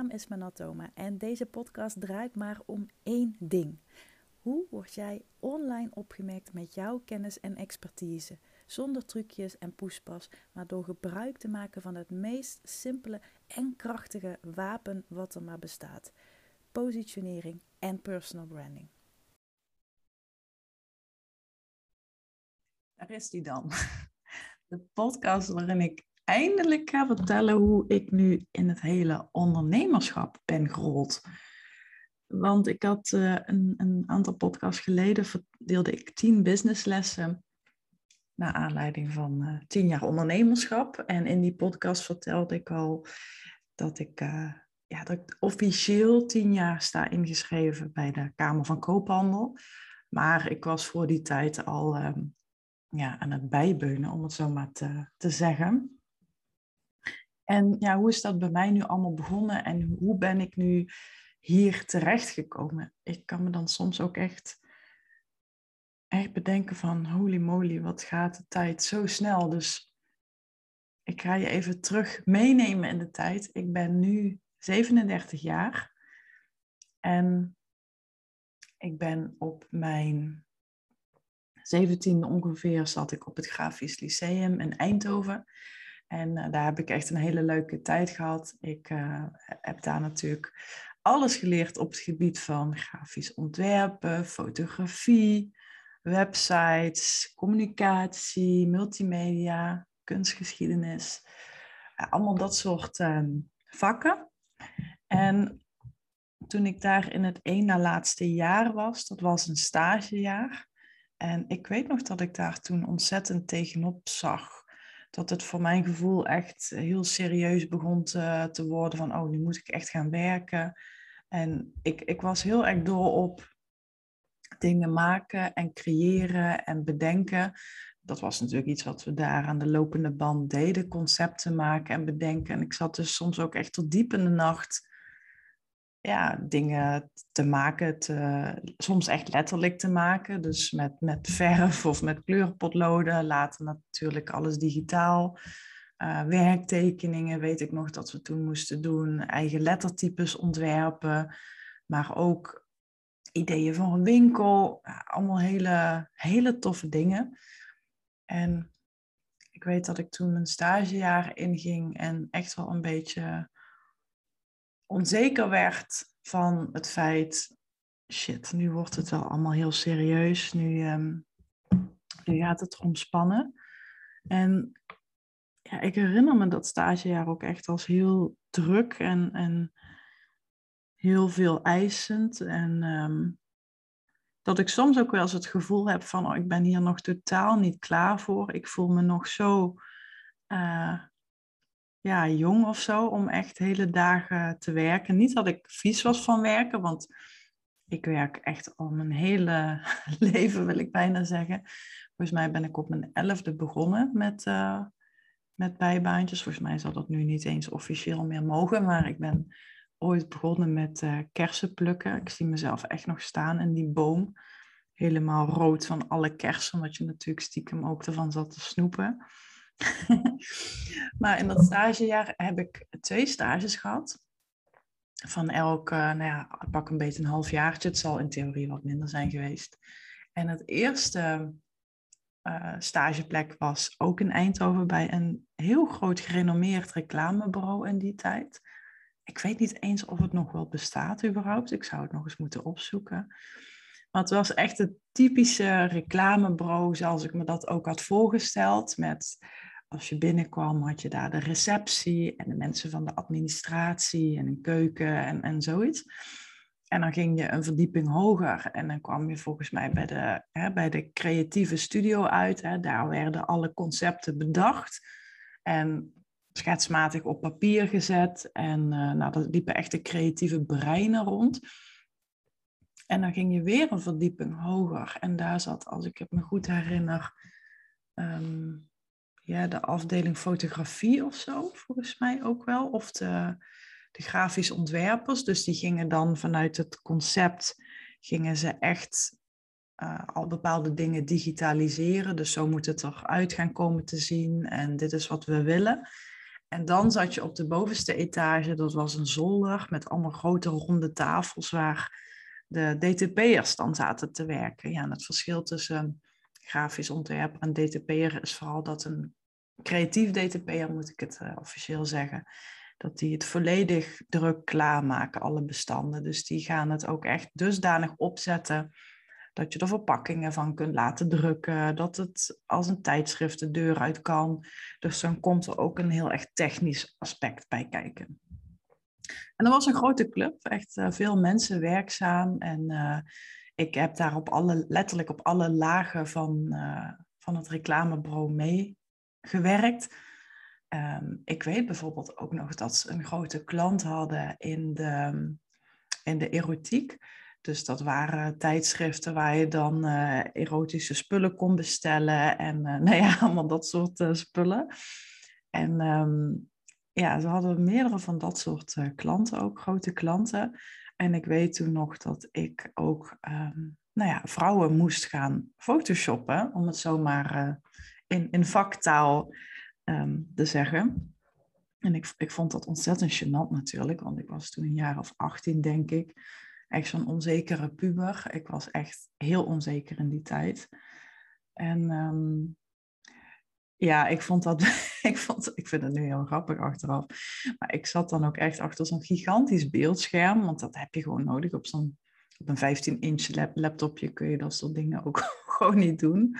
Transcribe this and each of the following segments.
naam is Manatoma en deze podcast draait maar om één ding. Hoe word jij online opgemerkt met jouw kennis en expertise? Zonder trucjes en poespas, maar door gebruik te maken van het meest simpele en krachtige wapen wat er maar bestaat: positionering en personal branding. Daar is die dan. De podcast waarin ik eindelijk ga vertellen hoe ik nu in het hele ondernemerschap ben gerold. Want ik had uh, een, een, aantal podcasts geleden verdeelde ik tien businesslessen naar aanleiding van uh, tien jaar ondernemerschap. En in die podcast vertelde ik al dat ik, uh, ja, dat ik officieel tien jaar sta ingeschreven bij de Kamer van Koophandel. Maar ik was voor die tijd al ehm, ja, aan het bijbeunen, om het zo maar te, te zeggen. En ja, hoe is dat bij mij nu allemaal begonnen en hoe ben ik nu hier terechtgekomen? Ik kan me dan soms ook echt, echt bedenken van holy moly, wat gaat de tijd zo snel. Dus ik ga je even terug meenemen in de tijd. Ik ben nu 37 jaar en ik ben op mijn 17e ongeveer zat ik op het Grafisch Lyceum in Eindhoven. En uh, daar heb ik echt een hele leuke tijd gehad. Ik uh, heb daar natuurlijk alles geleerd op het gebied van grafisch ontwerpen, fotografie, websites, communicatie, multimedia, kunstgeschiedenis. Uh, allemaal dat soort ehm, vakken. En toen ik daar in het één na laatste jaar was, dat was een stagejaar. En ik weet nog dat ik daar toen ontzettend tegenop zag dat het voor mijn gevoel echt heel serieus begon te, te worden van, oh, nu moet ik echt gaan werken. En ik, ik was heel erg door op dingen maken en creëren en bedenken. Dat was natuurlijk iets wat we daar aan de lopende band deden, concepten maken en bedenken. En ik zat dus soms ook echt tot diep in de nacht ja, dingen te maken, te, soms echt letterlijk te maken. Dus met, met verf of met kleurpotloden. Later natuurlijk alles digitaal. Uh, werktekeningen weet ik nog dat we toen moesten doen. Eigen lettertypes ontwerpen. Maar ook ideeën voor een winkel. allemaal hele, hele toffe dingen. En ik weet dat ik toen mijn stagejaar inging en echt wel een beetje onzeker werd van het feit, shit, nu wordt het wel allemaal heel serieus, nu, um, nu gaat het erom spannen. En ja, ik herinner me dat stagejaar ook echt als heel druk en, en heel veel eisend. En um, dat ik soms ook wel eens het gevoel heb van, oh, ik ben hier nog totaal niet klaar voor. Ik voel me nog zo uh, ja, jong of zo om echt hele dagen te werken. Niet dat ik vies was van werken, want ik werk echt al mijn hele leven, wil ik bijna zeggen. Volgens mij ben ik op mijn elfde begonnen met, uh, met bijbaantjes. Volgens mij zal dat nu niet eens officieel meer mogen, maar ik ben ooit begonnen met uh, kersen plukken. Ik zie mezelf echt nog staan in die boom. Helemaal rood van alle kersen, omdat je natuurlijk stiekem ook ervan zat te snoepen. maar in dat stagejaar heb ik twee stages gehad. Van elk, uh, nou ja, pak een beetje een half jaartje. Het zal in theorie wat minder zijn geweest. En het eerste uh, stageplek was ook in Eindhoven bij een heel groot gerenommeerd reclamebureau in die tijd. Ik weet niet eens of het nog wel bestaat überhaupt. Ik zou het nog eens moeten opzoeken. Maar het was echt het typische reclamebureau zoals ik me dat ook had voorgesteld. Met als je binnenkwam, had je daar de receptie en de mensen van de administratie en een keuken en, en zoiets. En dan ging je een verdieping hoger en dan kwam je volgens mij bij de, hè, bij de creatieve studio uit. Hè. Daar werden alle concepten bedacht en schetsmatig op papier gezet. En uh, nou, daar liepen echt de creatieve breinen rond. En dan ging je weer een verdieping hoger. En daar zat, als ik het me goed herinner, ehm, ja, de afdeling fotografie of zo, volgens mij ook wel. Of de, de grafisch ontwerpers. Dus die gingen dan vanuit het concept, gingen ze echt uh, al bepaalde dingen digitaliseren. Dus zo moet het eruit gaan komen te zien en dit is wat we willen. En dan zat je op de bovenste etage, dat was een zolder met allemaal grote ronde tafels waar de DTP'ers dan zaten te werken. Ja, en het verschil tussen grafisch ontwerp en DTP'er is vooral dat een creatief DTP'er, moet ik het uh, officieel zeggen, dat die het volledig druk klaarmaken, alle bestanden. Dus die gaan het ook echt dusdanig opzetten dat je er verpakkingen van kunt laten drukken, dat het als een tijdschrift de deur uit kan. Dus dan komt er ook een heel echt technisch aspect bij kijken. En er was een grote club, echt uh, veel mensen werkzaam. En uh, ik heb daar op alle, letterlijk op alle lagen van, van het reclamebureau meegewerkt. Um, ik weet bijvoorbeeld ook nog dat ze een grote klant hadden in de, in de erotiek. Dus dat waren tijdschriften waar je dan uh, erotische spullen kon bestellen en uh, nou ja, allemaal dat soort uh, spullen. En um, ja, ze hadden meerdere van dat soort klanten ook, grote klanten. En ik weet toen nog dat ik ook um, nou ja, vrouwen moest gaan photoshoppen, om het zomaar in, in vaktaal um, te zeggen. En ik, ik vond dat ontzettend gênant natuurlijk, want ik was toen een jaar of 18, denk ik echt zo'n onzekere puber. Ik was echt heel onzeker in die tijd. En um, ja, ik vond dat, ik, vond, ik vind het nu heel grappig achteraf. Maar ik zat dan ook echt achter zo'n gigantisch beeldscherm, want dat heb je gewoon nodig op zo'n op een 15-inch laptopje kun je dat soort dingen ook gewoon niet doen.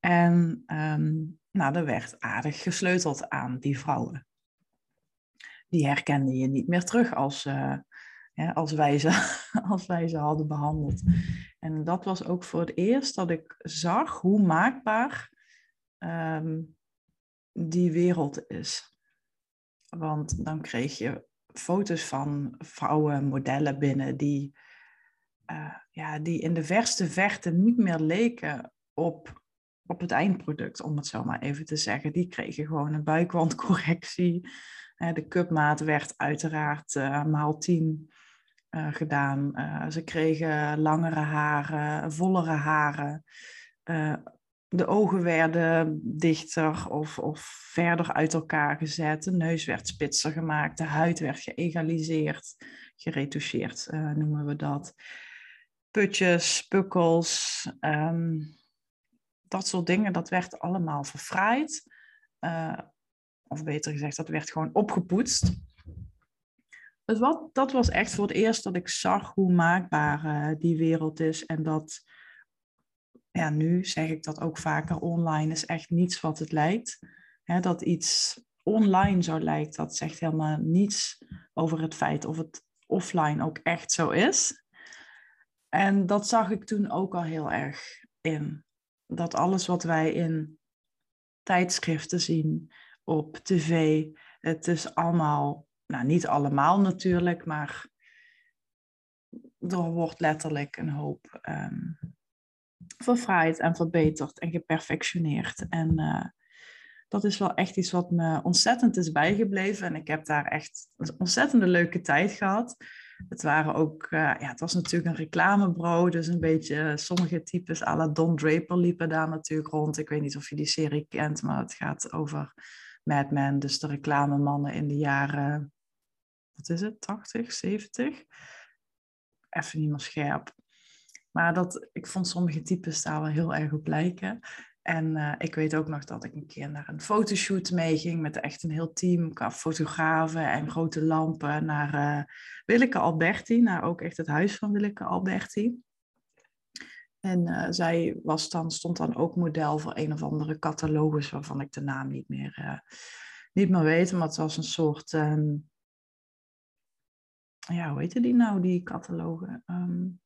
En um, nou, er werd aardig gesleuteld aan die vrouwen. Die herkende je niet meer terug als, uh, als, wij ze, als wij ze hadden behandeld. En dat was ook voor het eerst dat ik zag hoe maakbaar um, die wereld is. Want dan kreeg je foto's van vrouwen, modellen binnen die, uh, ja, die in de verste verte niet meer leken op, op het eindproduct, om het zo maar even te zeggen. Die kregen gewoon een buikwandcorrectie. Uh, de cupmaat werd uiteraard uh, maal 10 uh, gedaan. Ze kregen langere haren, vollere haren. De ogen werden dichter of, of verder uit elkaar gezet. De neus werd spitser gemaakt. De huid werd geëgaliseerd, geretoucheerd noemen we dat. Putjes, pukkels, um, dat soort dingen, dat werd allemaal verfraaid. of beter gezegd, dat werd gewoon opgepoetst het wat, dat was echt voor het eerst dat ik zag hoe maakbaar uh, die wereld is. En dat, ja, nu zeg ik dat ook vaker, online is echt niets wat het lijkt. Dat iets online zo lijkt, dat zegt helemaal niets over het feit of het offline ook echt zo is. En dat zag ik toen ook al heel erg in. Dat alles wat wij in tijdschriften zien, op tv, het is allemaal nou, niet allemaal natuurlijk, maar er wordt letterlijk een hoop um, verfraaid en verbeterd en geperfectioneerd. En uh, dat is wel echt iets wat me ontzettend is bijgebleven. En ik heb daar echt een ontzettende leuke tijd gehad. Het waren ook, uh, ja, het was natuurlijk een reclamebureau, dus een beetje sommige types à la Don Draper liepen daar natuurlijk rond. Ik weet niet of je die serie kent, maar het gaat over Mad Men, dus de reclamemannen in de jaren wat is het, 80, 70? Even niet meer scherp. Maar dat, ik vond sommige types daar wel heel erg op lijken. En uh, ik weet ook nog dat ik een keer naar een fotoshoot meeging met echt een heel team qua fotografen en grote lampen naar uh, Willeke Alberti, naar ook echt het huis van Willeke Alberti. En uh, zij was dan, stond dan ook model voor een of andere catalogus waarvan ik de naam niet meer, niet meer weet. Maar het was een soort um, ja, hoe heette die nou, die catalogen? Um,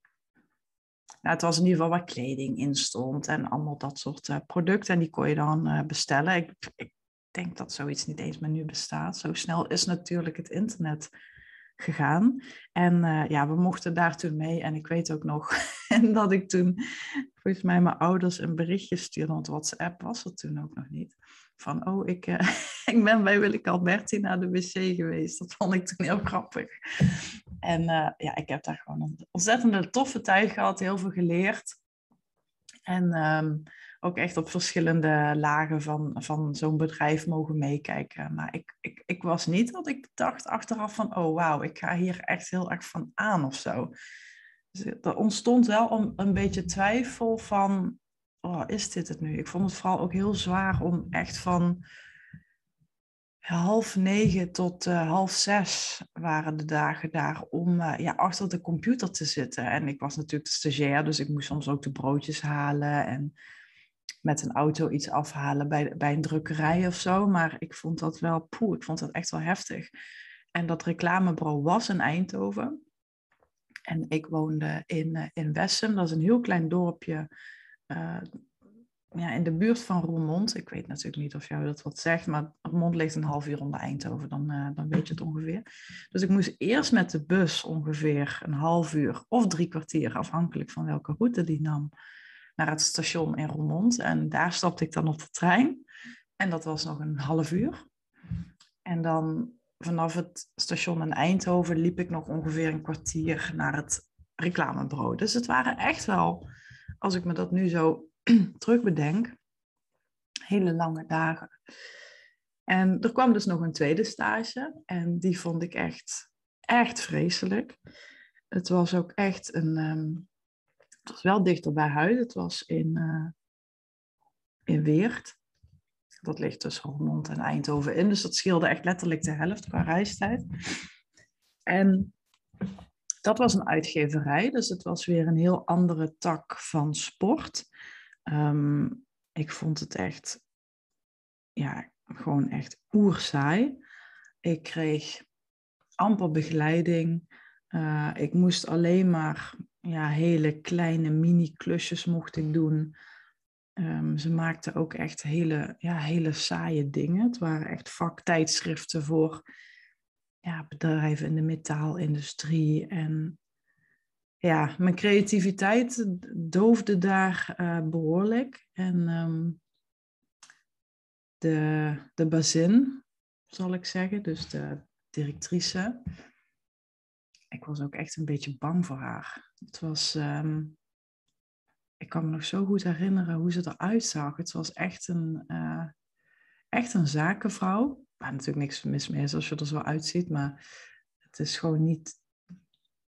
nou, het was in ieder geval waar kleding in stond en allemaal dat soort uh, producten. En die kon je dan uh, bestellen. Ik, ik, denk dat zoiets niet eens meer nu bestaat. Zo snel is natuurlijk het internet gegaan. En uh, ja, we mochten daar toen mee. En ik weet ook nog dat ik toen, volgens mij, mijn ouders een berichtje stuurde. Want WhatsApp was er toen ook nog niet van, oh, ik, uh, ik ben bij Willeke Alberti naar de wc geweest. Dat vond ik toen heel grappig. En uh, ja, ik heb daar gewoon een ontzettende toffe tijd gehad, heel veel geleerd. En ehm, ook echt op verschillende lagen van, van zo'n bedrijf mogen meekijken. Maar ik, ik, ik was niet dat ik dacht achteraf van, oh wauw, ik ga hier echt heel erg van aan of zo. Dus er ontstond wel een, een beetje twijfel van, oh, is dit het nu? Ik vond het vooral ook heel zwaar om echt van half negen tot uh, half zes waren de dagen daar om uh, ja, achter de computer te zitten. En ik was natuurlijk de stagiair, dus ik moest soms ook de broodjes halen en met een auto iets afhalen bij, bij een drukkerij of zo. Maar ik vond dat wel, poeh, ik vond dat echt wel heftig. En dat reclamebureau was in Eindhoven. En ik woonde in, uh, in Wessem, dat is een heel klein dorpje ja, in de buurt van Roermond. Ik weet natuurlijk niet of jou dat wat zegt, maar Roermond ligt een half uur onder Eindhoven, dan, uh, dan weet je het ongeveer. Dus ik moest eerst met de bus ongeveer een half uur of drie kwartier, afhankelijk van welke route die nam, naar het station in Roermond. En daar stapte ik dan op de trein. En dat was nog een half uur. En dan vanaf het station in Eindhoven liep ik nog ongeveer een kwartier naar het reclamebureau. Dus het waren echt wel, als ik me dat nu zo terugbedenk, hele lange dagen. En er kwam dus nog een tweede stage en die vond ik echt, echt vreselijk. Het was ook echt een, um, het was wel dichter bij huis. Het was in, uh, in Weert. Dat ligt tussen Roermond en Eindhoven in, dus dat scheelde echt letterlijk de helft qua reistijd. En dat was een uitgeverij, dus het was weer een heel andere tak van sport. Um, ik vond het echt, ja, gewoon echt oerzaai. Ik kreeg amper begeleiding. Uh, ik moest alleen maar ja, hele kleine mini-klusjes mocht ik doen. Um, ze maakten ook echt hele, ja, hele saaie dingen. Het waren echt vaktijdschriften voor ja, bedrijven in de metaalindustrie en ja, mijn creativiteit doofde daar uh, behoorlijk. En um, de, de bazin, zal ik zeggen, dus de directrice. Ik was ook echt een beetje bang voor haar. Het was, um, ik kan me nog zo goed herinneren hoe ze eruit zag. Het was echt een, uh, echt een zakenvrouw. Waar natuurlijk niks mis mee is als je er zo uitziet, maar het is gewoon niet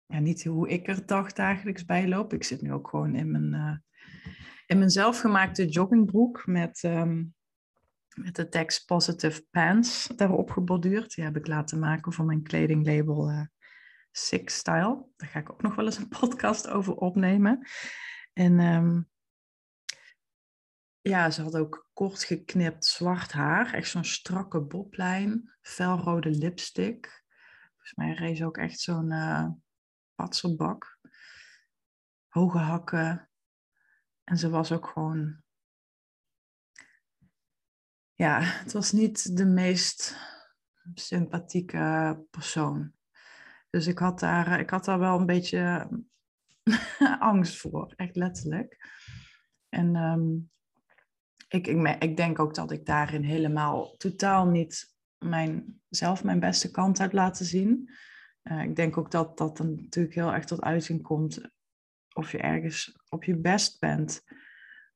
ja, niet hoe ik er dagdagelijks bij loop. Ik zit nu ook gewoon in mijn, uh, in mijn zelfgemaakte joggingbroek met, um, met de tekst Positive Pants daarop geborduurd. Die heb ik laten maken voor mijn kledinglabel uh, Six Style. Daar ga ik ook nog wel eens een podcast over opnemen. En um, ja, ze had ook kort geknipt zwart haar. Echt zo'n strakke boblijn. Felrode lipstick. Volgens mij reed ze ook echt zo'n... Uh, patselbak, hoge hakken. En ze was ook gewoon. Ja, het was niet de meest sympathieke persoon. Dus ik had daar, ik had daar wel een beetje angst voor, echt letterlijk. En um, ik, ik, ik denk ook dat ik daarin helemaal totaal niet mijn, zelf mijn beste kant heb laten zien. Uh, ik denk ook dat dat dan natuurlijk heel erg tot uiting komt of je ergens op je best bent.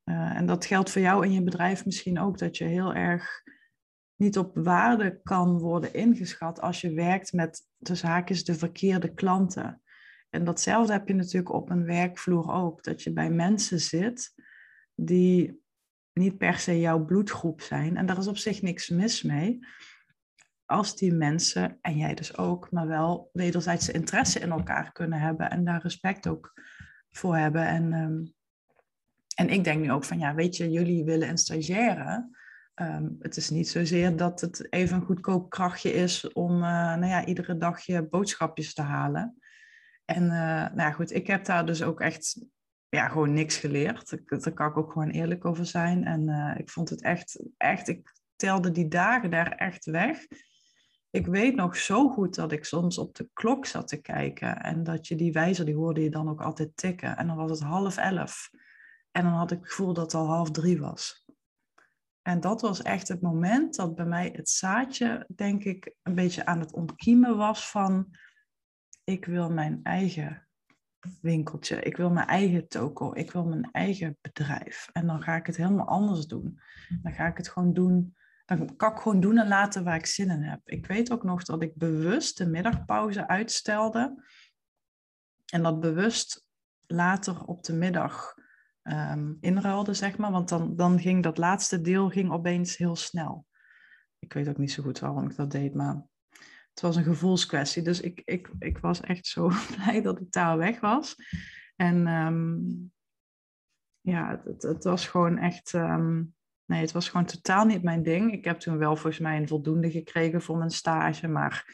Uh, en dat geldt voor jou in je bedrijf misschien ook, dat je heel erg niet op waarde kan worden ingeschat als je werkt met de zaakjes de verkeerde klanten. En datzelfde heb je natuurlijk op een werkvloer ook, dat je bij mensen zit die niet per se jouw bloedgroep zijn. En daar is op zich niks mis mee als die mensen, en jij dus ook, maar wel wederzijdse interesse in elkaar kunnen hebben en daar respect ook voor hebben. En, um, en ik denk nu ook van, ja, weet je, jullie willen een stagiaire. Um, het is niet zozeer dat het even een goedkoop krachtje is om uh, nou ja, iedere dag je boodschapjes te halen. En uh, nou goed, ik heb daar dus ook echt ja, gewoon niks geleerd. Daar kan ik ook gewoon eerlijk over zijn. En uh, ik vond het echt, echt, ik telde die dagen daar echt weg ik weet nog zo goed dat ik soms op de klok zat te kijken en dat je die wijzer, die hoorde je dan ook altijd tikken. En dan was het half elf. En dan had ik het gevoel dat het al half drie was. En dat was echt het moment dat bij mij het zaadje, denk ik, een beetje aan het ontkiemen was van, ik wil mijn eigen winkeltje. Ik wil mijn eigen toko. Ik wil mijn eigen bedrijf. En dan ga ik het helemaal anders doen. Dan ga ik het gewoon doen. Dan kan ik gewoon doen en laten waar ik zin in heb. Ik weet ook nog dat ik bewust de middagpauze uitstelde. En dat bewust later op de middag um, inruilde, zeg maar. Want dan, dan ging dat laatste deel ging opeens heel snel. Ik weet ook niet zo goed waarom ik dat deed, maar het was een gevoelskwestie. Dus ik, ik, ik was echt zo blij dat ik daar weg was. En um, ja, het, het, was gewoon echt. Um, nee, het was gewoon totaal niet mijn ding. Ik heb toen wel volgens mij een voldoende gekregen voor mijn stage. Maar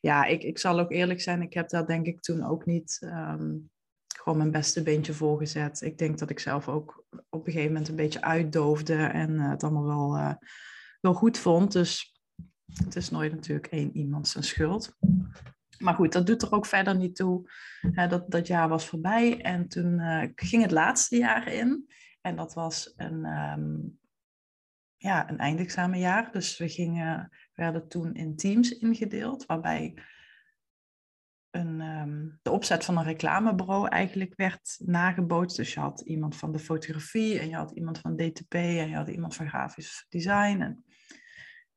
ja, ik, ik zal ook eerlijk zijn, ik heb daar denk ik toen ook niet um, gewoon mijn beste beentje voor gezet. Ik denk dat ik zelf ook op een gegeven moment een beetje uitdoofde en uh, het allemaal wel, uh, wel goed vond. Dus het is nooit natuurlijk één iemand zijn schuld. Maar goed, dat doet er ook verder niet toe. dat, dat jaar was voorbij en toen uh, ging het laatste jaar in. En dat was een, um, ja, een eindexamenjaar. Dus we gingen, werden toen in teams ingedeeld, waarbij een, um, de opzet van een reclamebureau eigenlijk werd nagebootst. Dus je had iemand van de fotografie en je had iemand van DTP en je had iemand van grafisch design. En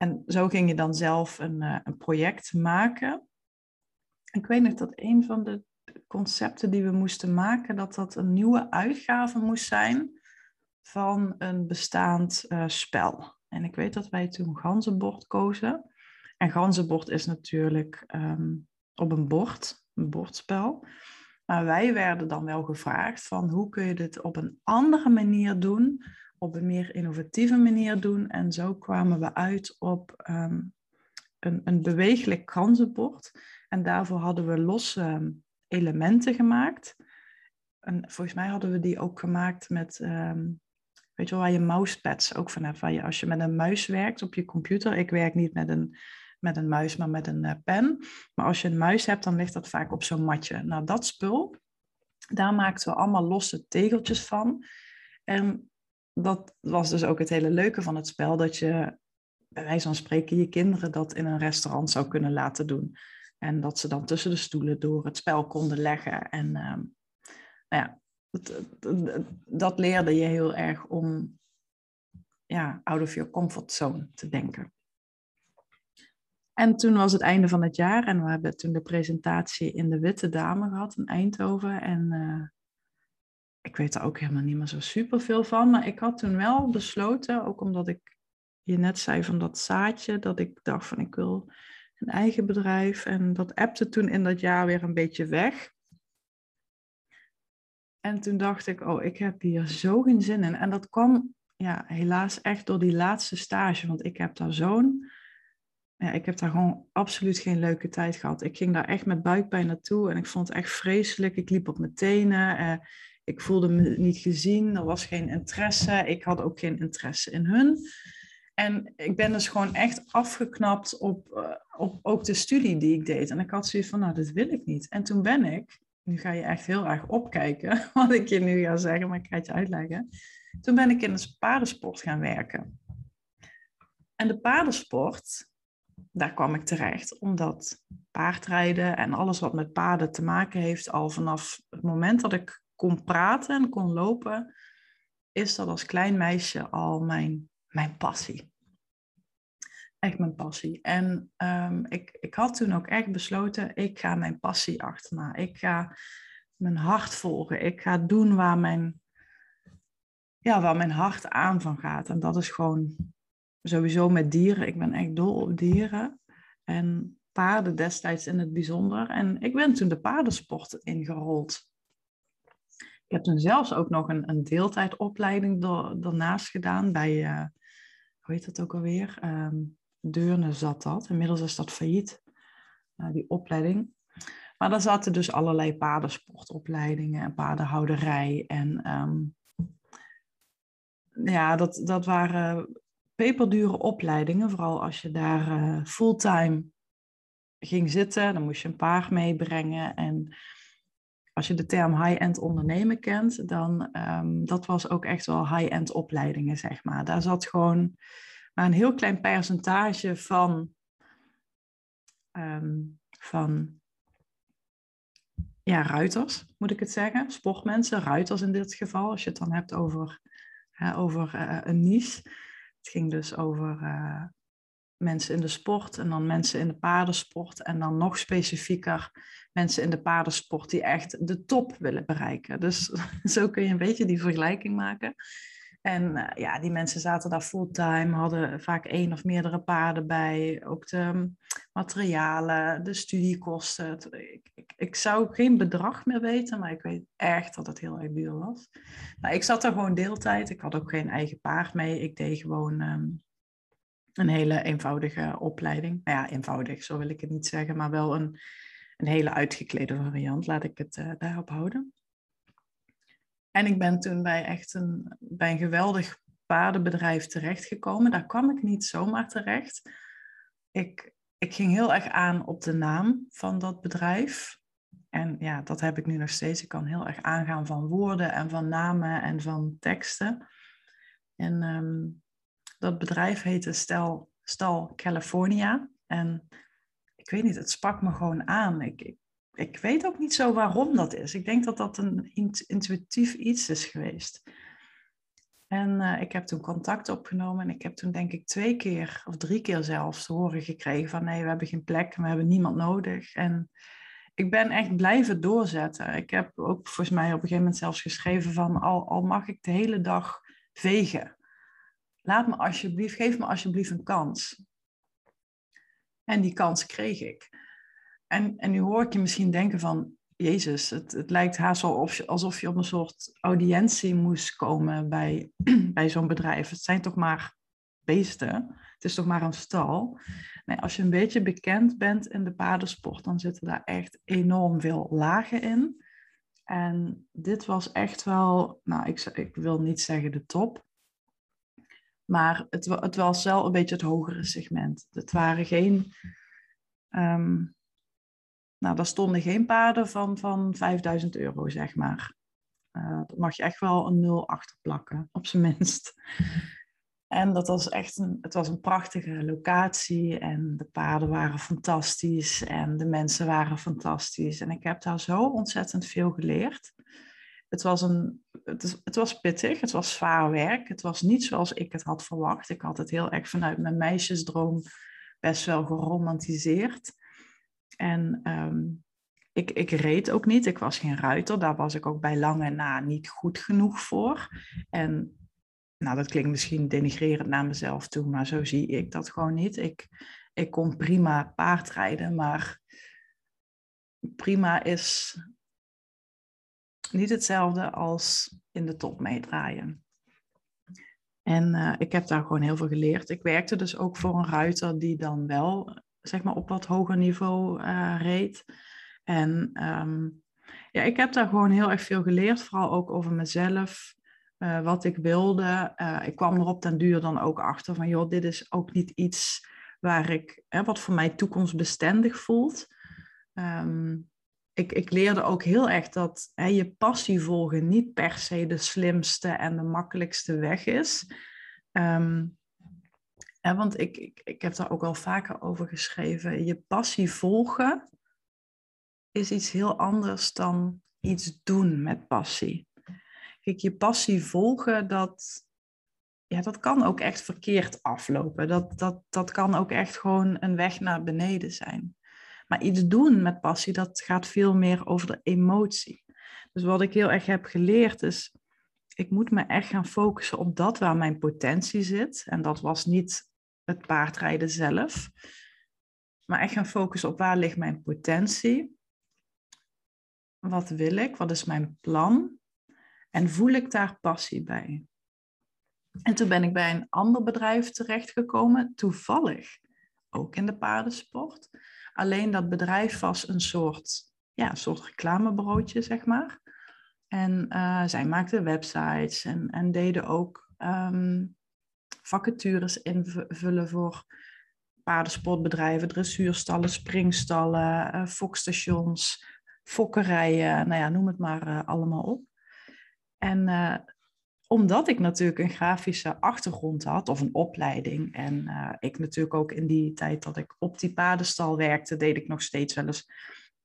en zo ging je dan zelf een, uh, een project maken. Ik weet nog dat een van de concepten die we moesten maken, dat dat een nieuwe uitgave moest zijn van een bestaand uh, spel. En ik weet dat wij toen ganzenbord kozen. En ganzenbord is natuurlijk um, op een bord, een bordspel. Maar wij werden dan wel gevraagd van hoe kun je dit op een andere manier doen op een meer innovatieve manier doen. En zo kwamen we uit op um, een, een bewegelijk. En daarvoor hadden we losse ehm, elementen gemaakt. En volgens mij hadden we die ook gemaakt met, um, weet je wel, waar je mousepads ook van hebt. Waar je, als je met een muis werkt op je computer. Ik werk niet met een, met een muis, maar met een uh, pen. Maar als je een muis hebt, dan ligt dat vaak op zo'n matje. Nou, dat spul, daar maakten we allemaal losse tegeltjes van. En dat was dus ook het hele leuke van het spel, dat je bij wijze van spreken je kinderen dat in een restaurant zou kunnen laten doen. En dat ze dan tussen de stoelen door het spel konden leggen. En uh, nou ja, dat leerde je heel erg om ja, out of your comfort zone te denken. En toen was het einde van het jaar en we hebben toen de presentatie in de Witte Dame gehad in Eindhoven. En uh, ik weet er ook helemaal niet meer zo super veel van. Maar ik had toen wel besloten, ook omdat ik je net zei van dat zaadje, dat ik dacht van ik wil een eigen bedrijf. En dat appte toen in dat jaar weer een beetje weg. En toen dacht ik, oh, ik heb hier zo geen zin in. En dat kwam ja, helaas echt door die laatste stage. Want ik heb daar zo'n. Ja, ik heb daar gewoon absoluut geen leuke tijd gehad. Ik ging daar echt met buikpijn naartoe en ik vond het echt vreselijk. Ik liep op mijn tenen. Eh, ik voelde me niet gezien, er was geen interesse. Ik had ook geen interesse in hun. En ik ben dus gewoon echt afgeknapt op, uh, op ook de studie die ik deed. En ik had zoiets van, nou, dat wil ik niet. En toen ben ik, nu ga je echt heel erg opkijken, wat ik je nu ga zeggen, maar ik ga het je uitleggen. Toen ben ik in de paardensport gaan werken. En de paardensport, daar kwam ik terecht, omdat paardrijden en alles wat met paarden te maken heeft, al vanaf het moment dat ik kon praten en kon lopen, is dat als klein meisje al mijn, mijn passie. Echt mijn passie. En um, ik, ik had toen ook echt besloten, ik ga mijn passie achterna. Ik ga mijn hart volgen. Ik ga doen waar mijn, ja, waar mijn hart aan van gaat. En dat is gewoon sowieso met dieren. Ik ben echt dol op dieren. En paarden destijds in het bijzonder. En ik ben toen de paardensport ingerold. Ik heb toen zelfs ook nog een, een deeltijdopleiding daarnaast gedaan bij, uh, hoe heet dat ook alweer? Um, Deurne zat dat. Inmiddels is dat failliet, uh, die opleiding. Maar daar zaten dus allerlei paardensportopleidingen en paardenhouderij. En um, ja, dat, dat waren peperdure opleidingen. Vooral als je daar uh, fulltime ging zitten, dan moest je een paard meebrengen. En als je de term high-end ondernemen kent, dan um, dat was ook echt wel high-end opleidingen, zeg maar. Daar zat gewoon maar een heel klein percentage van, um, van ja, ruiters, moet ik het zeggen. Sportmensen, ruiters in dit geval, als je het dan hebt over, over een niche. Het ging dus over mensen in de sport en dan mensen in de paardensport en dan nog specifieker mensen in de paardensport die echt de top willen bereiken. Dus zo kun je een beetje die vergelijking maken. En uh, ja, die mensen zaten daar fulltime, hadden vaak één of meerdere paarden bij. Ook de materialen, de studiekosten. Ik, ik, ik, zou geen bedrag meer weten, maar ik weet echt dat het heel erg duur was. Nou, ik zat er gewoon deeltijd. Ik had ook geen eigen paard mee. Ik deed gewoon um, een hele eenvoudige opleiding. Nou ja, eenvoudig, zo wil ik het niet zeggen, maar wel een, een hele uitgeklede variant. Laat ik het uh, daarop houden. En ik ben toen bij echt een, bij een geweldig paardenbedrijf terechtgekomen. Daar kwam ik niet zomaar terecht. Ik, ik ging heel erg aan op de naam van dat bedrijf. En ja, dat heb ik nu nog steeds. Ik kan heel erg aangaan van woorden en van namen en van teksten. En um, dat bedrijf heette Stel, Stal California. En ik weet niet, het sprak me gewoon aan. Ik, ik, ik weet ook niet zo waarom dat is. Ik denk dat dat een intuïtief iets is geweest. En uh, ik heb toen contact opgenomen en ik heb toen denk ik twee keer of drie keer zelfs te horen gekregen van nee, we hebben geen plek, we hebben niemand nodig. En ik ben echt blijven doorzetten. Ik heb ook volgens mij op een gegeven moment zelfs geschreven van al, al mag ik de hele dag vegen laat me alsjeblieft, geef me alsjeblieft een kans. En die kans kreeg ik. En, en nu hoor ik je misschien denken van, Jezus, het, het lijkt haast wel alsof je op een soort audiëntie moest komen bij, bij zo'n bedrijf. Het zijn toch maar beesten, het is toch maar een stal. Nee, als je een beetje bekend bent in de paardensport, dan zitten daar echt enorm veel lagen in. En dit was echt wel, nou, ik, ik wil niet zeggen de top, maar het, het, was wel een beetje het hogere segment. Het waren geen. Um, nou, daar stonden geen paarden van, van 5000 euro, zeg maar. Uh, dat mag je echt wel een nul achter plakken, op zijn minst. En dat was echt een, het was een prachtige locatie en de paarden waren fantastisch en de mensen waren fantastisch. En ik heb daar zo ontzettend veel geleerd het was, een, het, was pittig, het was zwaar werk. Het was niet zoals ik het had verwacht. Ik had het heel erg vanuit mijn meisjesdroom best wel geromantiseerd. En ehm, ik, ik reed ook niet. Ik was geen ruiter. Daar was ik ook bij lange na niet goed genoeg voor. En nou, dat klinkt misschien denigrerend naar mezelf toe, maar zo zie ik dat gewoon niet. Ik, ik kon prima paardrijden, maar prima is niet hetzelfde als in de top meedraaien. En uh, ik heb daar gewoon heel veel geleerd. Ik werkte dus ook voor een ruiter die dan wel, zeg maar, op wat hoger niveau uh, reed. En um, ja, ik heb daar gewoon heel erg veel geleerd, vooral ook over mezelf, uh, wat ik wilde. ik kwam er op den duur dan ook achter van, joh, dit is ook niet iets waar ik, hè, wat voor mij toekomstbestendig voelt. Um, ik, ik leerde ook heel erg dat hè, je passie volgen niet per se de slimste en de makkelijkste weg is. Um, hè, want ik, ik, ik heb daar ook al vaker over geschreven. Je passie volgen is iets heel anders dan iets doen met passie. Kijk, je passie volgen, dat, ja, dat kan ook echt verkeerd aflopen. Dat, dat, dat kan ook echt gewoon een weg naar beneden zijn. Maar iets doen met passie, dat gaat veel meer over de emotie. Dus wat ik heel erg heb geleerd is, ik moet me echt gaan focussen op dat waar mijn potentie zit. En dat was niet het paardrijden zelf, maar echt gaan focussen op waar ligt mijn potentie. Wat wil ik? Wat is mijn plan? En voel ik daar passie bij? En toen ben ik bij een ander bedrijf terechtgekomen, toevallig ook in de paardensport. Alleen dat bedrijf was een soort, ja, soort reclamebureautje, zeg maar. En uh, zij maakten websites en, en deden ook um, vacatures invullen voor paardensportbedrijven, dressuurstallen, springstallen, uh, fokstations, fokkerijen, nou ja, noem het maar uh, allemaal op. En omdat ik natuurlijk een grafische achtergrond had of een opleiding. En uh, ik natuurlijk ook in die tijd dat ik op die paardenstal werkte, deed ik nog steeds wel eens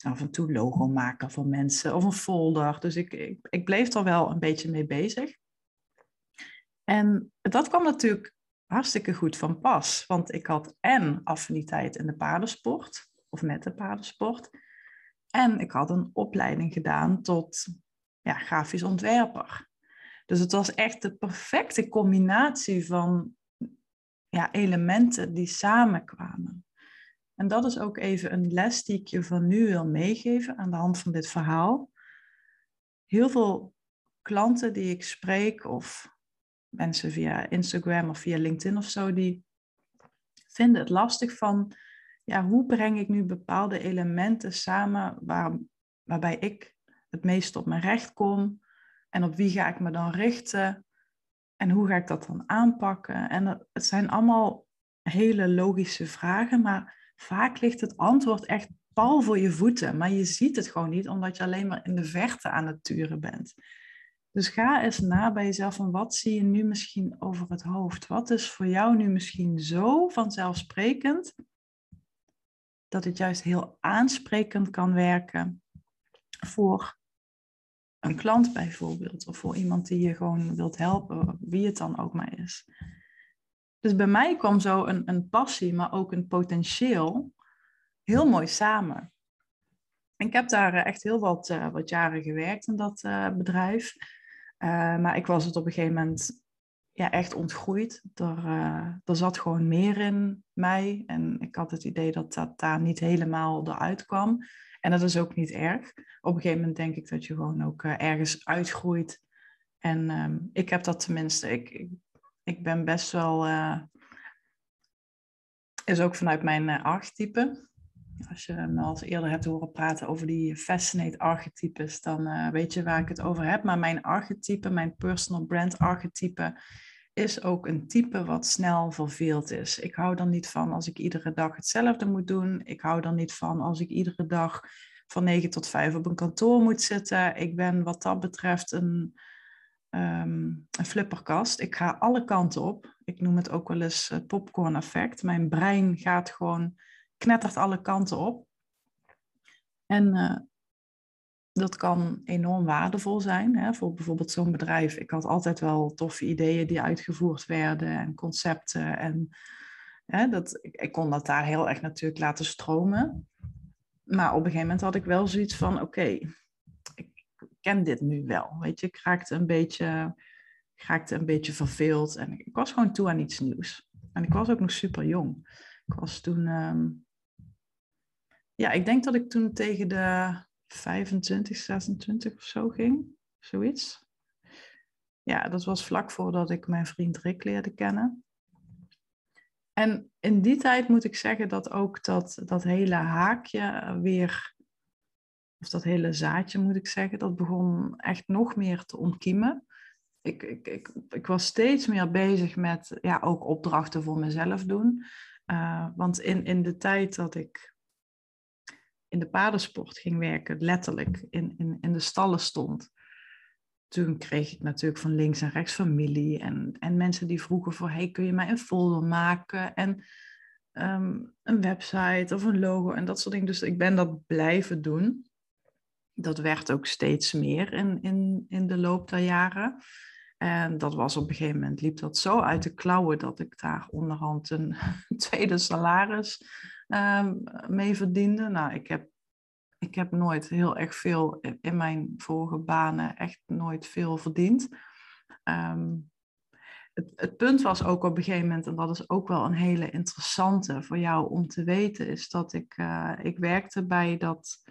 af en toe logo maken voor mensen of een folder. Dus ik, ik, ik bleef er wel een beetje mee bezig. En dat kwam natuurlijk hartstikke goed van pas. Want ik had en affiniteit in de paardensport, of met de paardensport. En ik had een opleiding gedaan tot ja, grafisch ontwerper. Dus het was echt de perfecte combinatie van ja, elementen die samenkwamen. En dat is ook even een les die ik je van nu wil meegeven aan de hand van dit verhaal. Heel veel klanten die ik spreek, of mensen via Instagram of via LinkedIn of zo, die vinden het lastig van, ja, hoe breng ik nu bepaalde elementen samen waar, waarbij ik het meest op mijn recht kom en op wie ga ik me dan richten en hoe ga ik dat dan aanpakken? En het zijn allemaal hele logische vragen, maar vaak ligt het antwoord echt pal voor je voeten, maar je ziet het gewoon niet omdat je alleen maar in de verte aan het turen bent. Dus ga eens na bij jezelf van wat zie je nu misschien over het hoofd? Wat is voor jou nu misschien zo vanzelfsprekend dat het juist heel aansprekend kan werken voor een klant bijvoorbeeld, of voor iemand die je gewoon wilt helpen, wie het dan ook maar is. Dus bij mij kwam zo een, een passie, maar ook een potentieel heel mooi samen. Ik heb daar eh, echt heel wat, uh, wat jaren gewerkt in dat uh, bedrijf. Maar ik was het op een gegeven moment ja, echt ontgroeid. Er, er zat gewoon meer in mij. En ik had het idee dat dat daar niet helemaal eruit kwam. En dat is ook niet erg. Op een gegeven moment denk ik dat je gewoon ook ergens uitgroeit. En ehm, ik heb dat tenminste. Ik, ik, ik ben best wel. is ook vanuit mijn archetype. Als je me al eerder hebt horen praten over die fascinate archetypes, dan uh, weet je waar ik het over heb. Maar mijn archetype, mijn personal brand archetype, is ook een type wat snel verveeld is. Ik hou er niet van als ik iedere dag hetzelfde moet doen. Ik hou er niet van als ik iedere dag van 9 tot 5 op een kantoor moet zitten. Ik ben wat dat betreft een, um, een flipperkast. Ik ga alle kanten op. Ik noem het ook wel eens popcorn effect. Mijn brein gaat gewoon knettert alle kanten op. En uh, dat kan enorm waardevol zijn hè, voor bijvoorbeeld zo'n bedrijf. Ik had altijd wel toffe ideeën die uitgevoerd werden en concepten. En hè, dat, ik, kon dat daar heel erg natuurlijk laten stromen. Maar op een gegeven moment had ik wel zoiets van: oké, ik ken dit nu wel. Weet je, ik raakte een beetje, ik raakte een beetje verveeld en ik, was gewoon toe aan iets nieuws. En ik was ook nog super jong. Ik was toen um, ja, ik denk dat ik toen tegen de 25, 26 of zo ging. Zoiets. Ja, dat was vlak voordat ik mijn vriend Rick leerde kennen. En in die tijd moet ik zeggen dat ook dat, dat hele haakje weer, of dat hele zaadje moet ik zeggen, dat begon echt nog meer te ontkiemen. Ik, ik, ik, ik was steeds meer bezig met ja, ook opdrachten voor mezelf doen. Uh, want in, in de tijd dat ik in de paardensport ging werken, letterlijk in, in, in de stallen stond. Toen kreeg ik natuurlijk van links en rechts familie en, en mensen die vroegen voor, hey, kun je mij een folder maken en ehm, een website of een logo en dat soort dingen. Dus ik ben dat blijven doen. Dat werd ook steeds meer in, in, in de loop der jaren. En dat was op een gegeven moment, liep dat zo uit de klauwen dat ik daar onderhand een tweede salaris um, mee verdiende. Nou, ik heb, ik heb nooit heel erg veel in mijn vorige banen, echt nooit veel verdiend. Um, het, het, punt was ook op een gegeven moment, en dat is ook wel een hele interessante voor jou om te weten, is dat ik, uh, ik werkte bij dat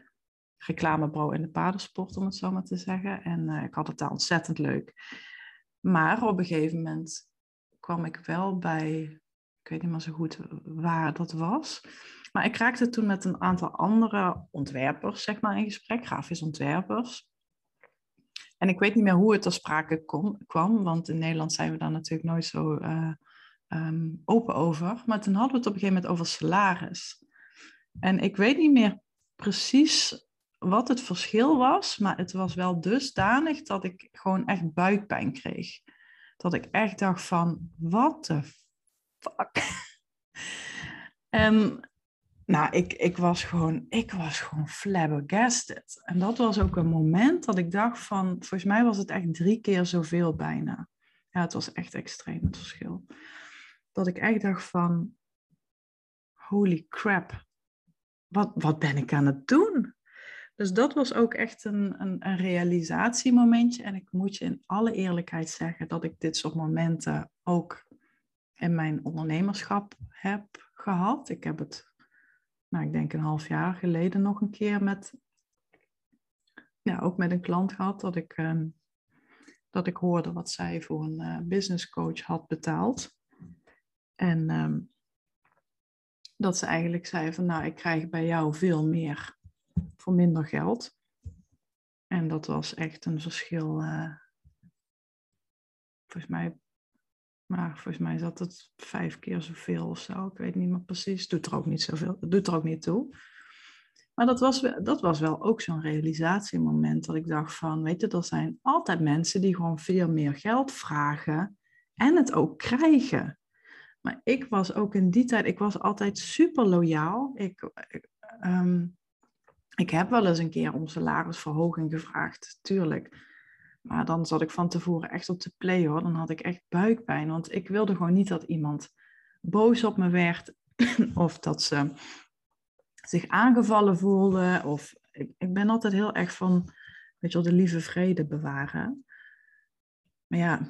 reclamebureau in de paardensport, om het zo maar te zeggen. En uh, ik had het daar ontzettend leuk. Maar op een gegeven moment kwam ik wel bij ik weet niet meer zo goed waar dat was. Maar ik raakte toen met een aantal andere ontwerpers, zeg maar, in gesprek, grafisch ontwerpers. En ik weet niet meer hoe het ter sprake kom, kwam, want in Nederland zijn we daar natuurlijk nooit zo uh, um, open over. Maar toen hadden we het op een gegeven moment over salaris. En ik weet niet meer precies wat het verschil was, maar het was wel dusdanig dat ik gewoon echt buikpijn kreeg. Dat ik echt dacht van, wat de fuck? en nou, ik, ik, was gewoon, ik was gewoon flabbergasted. En dat was ook een moment dat ik dacht van, volgens mij was het echt drie keer zoveel bijna. Ja, het was echt extreem het verschil. Dat ik echt dacht van, holy crap, wat, wat ben ik aan het doen? Dus dat was ook echt een, een, een realisatiemomentje. En ik moet je in alle eerlijkheid zeggen dat ik dit soort momenten ook in mijn ondernemerschap heb gehad. Ik heb het, nou, ik denk een half jaar geleden nog een keer met, ja, ook met een klant gehad dat ik, ehm, dat ik hoorde wat zij voor een uh, business coach had betaald. En ehm, dat ze eigenlijk zei van, nou, ik krijg bij jou veel meer voor minder geld. En dat was echt een verschil. Uh, volgens mij, maar volgens mij zat het vijf keer zoveel of zo. Ik weet niet meer precies. Doet er ook niet zoveel. Doet er ook niet toe. Maar dat was, dat was wel ook zo'n realisatiemoment dat ik dacht van, weet je, er zijn altijd mensen die gewoon veel meer geld vragen en het ook krijgen. Maar ik was ook in die tijd, ik was altijd super loyaal. Ik, ehm, ik heb wel eens een keer om salarisverhoging gevraagd, tuurlijk. Maar dan zat ik van tevoren echt op de play hoor. Dan had ik echt buikpijn. Want ik wilde gewoon niet dat iemand boos op me werd. of dat ze zich aangevallen voelde. Of ik, ik ben altijd heel erg van, weet je wel, de lieve vrede bewaren. Maar ja,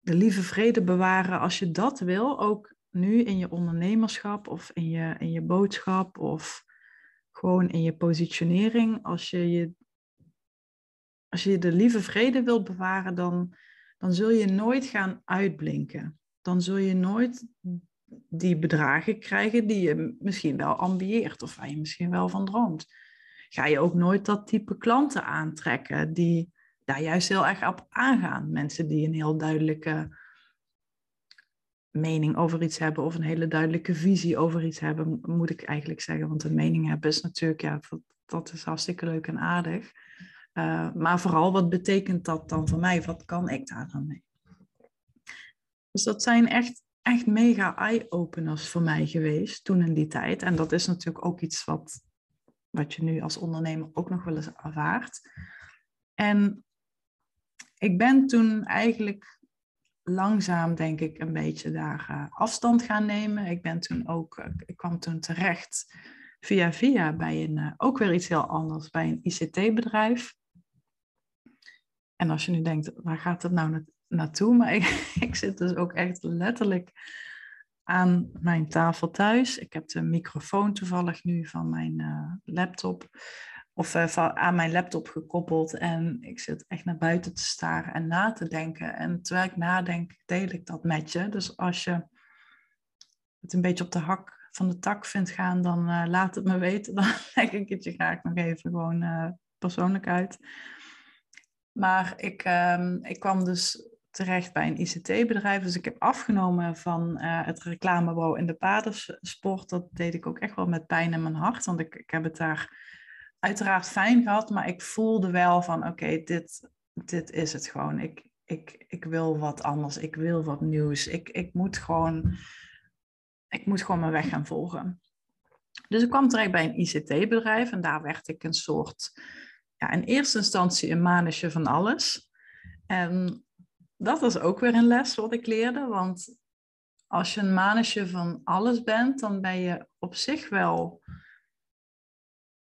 de lieve vrede bewaren, als je dat wil, ook nu in je ondernemerschap of in je, in je boodschap of gewoon in je positionering, als je, je, als je de lieve vrede wilt bewaren, dan, dan zul je nooit gaan uitblinken. Dan zul je nooit die bedragen krijgen die je misschien wel ambieert of waar je misschien wel van droomt. Ga je ook nooit dat type klanten aantrekken die daar juist heel erg op aangaan. Mensen die een heel duidelijke mening over iets hebben of een hele duidelijke visie over iets hebben, moet ik eigenlijk zeggen. Want een mening hebben is natuurlijk, ja, dat, is hartstikke leuk en aardig. Uh, maar vooral, wat betekent dat dan voor mij? Wat kan ik daar dan mee? Dus dat zijn echt, echt mega eye-openers voor mij geweest toen in die tijd. En dat is natuurlijk ook iets wat, wat je nu als ondernemer ook nog wel eens ervaart. En ik ben toen eigenlijk langzaam, denk ik, een beetje daar uh, afstand gaan nemen. Ik ben toen ook, uh, ik kwam toen terecht via via bij een, ook weer iets heel anders, bij een ICT-bedrijf. En als je nu denkt, waar gaat het nou na naartoe? Maar ik, ik zit dus ook echt letterlijk aan mijn tafel thuis. Ik heb de microfoon toevallig nu van mijn laptop of uh, aan mijn laptop gekoppeld. En ik zit echt naar buiten te staren en na te denken. En terwijl ik nadenk, deel ik dat met je. Dus als je het een beetje op de hak van de tak vindt gaan, dan uh, laat het me weten. Dan leg ik het je graag nog even gewoon persoonlijk uit. Maar ik, um, ik kwam dus terecht bij een ICT-bedrijf. Dus ik heb afgenomen van het reclamebureau in de paardensport. Dat deed ik ook echt wel met pijn in mijn hart. Want ik, ik heb het daar uiteraard fijn gehad, maar ik voelde wel van oké, dit, dit is het gewoon. Ik, ik, ik wil wat anders, ik wil wat nieuws. Ik, ik, moet gewoon, ik moet gewoon mijn weg gaan volgen. Dus ik kwam terecht bij een ICT-bedrijf en daar werd ik een soort, ja, in eerste instantie een manusje van alles. En dat was ook weer een les wat ik leerde, want als je een manusje van alles bent, dan ben je op zich wel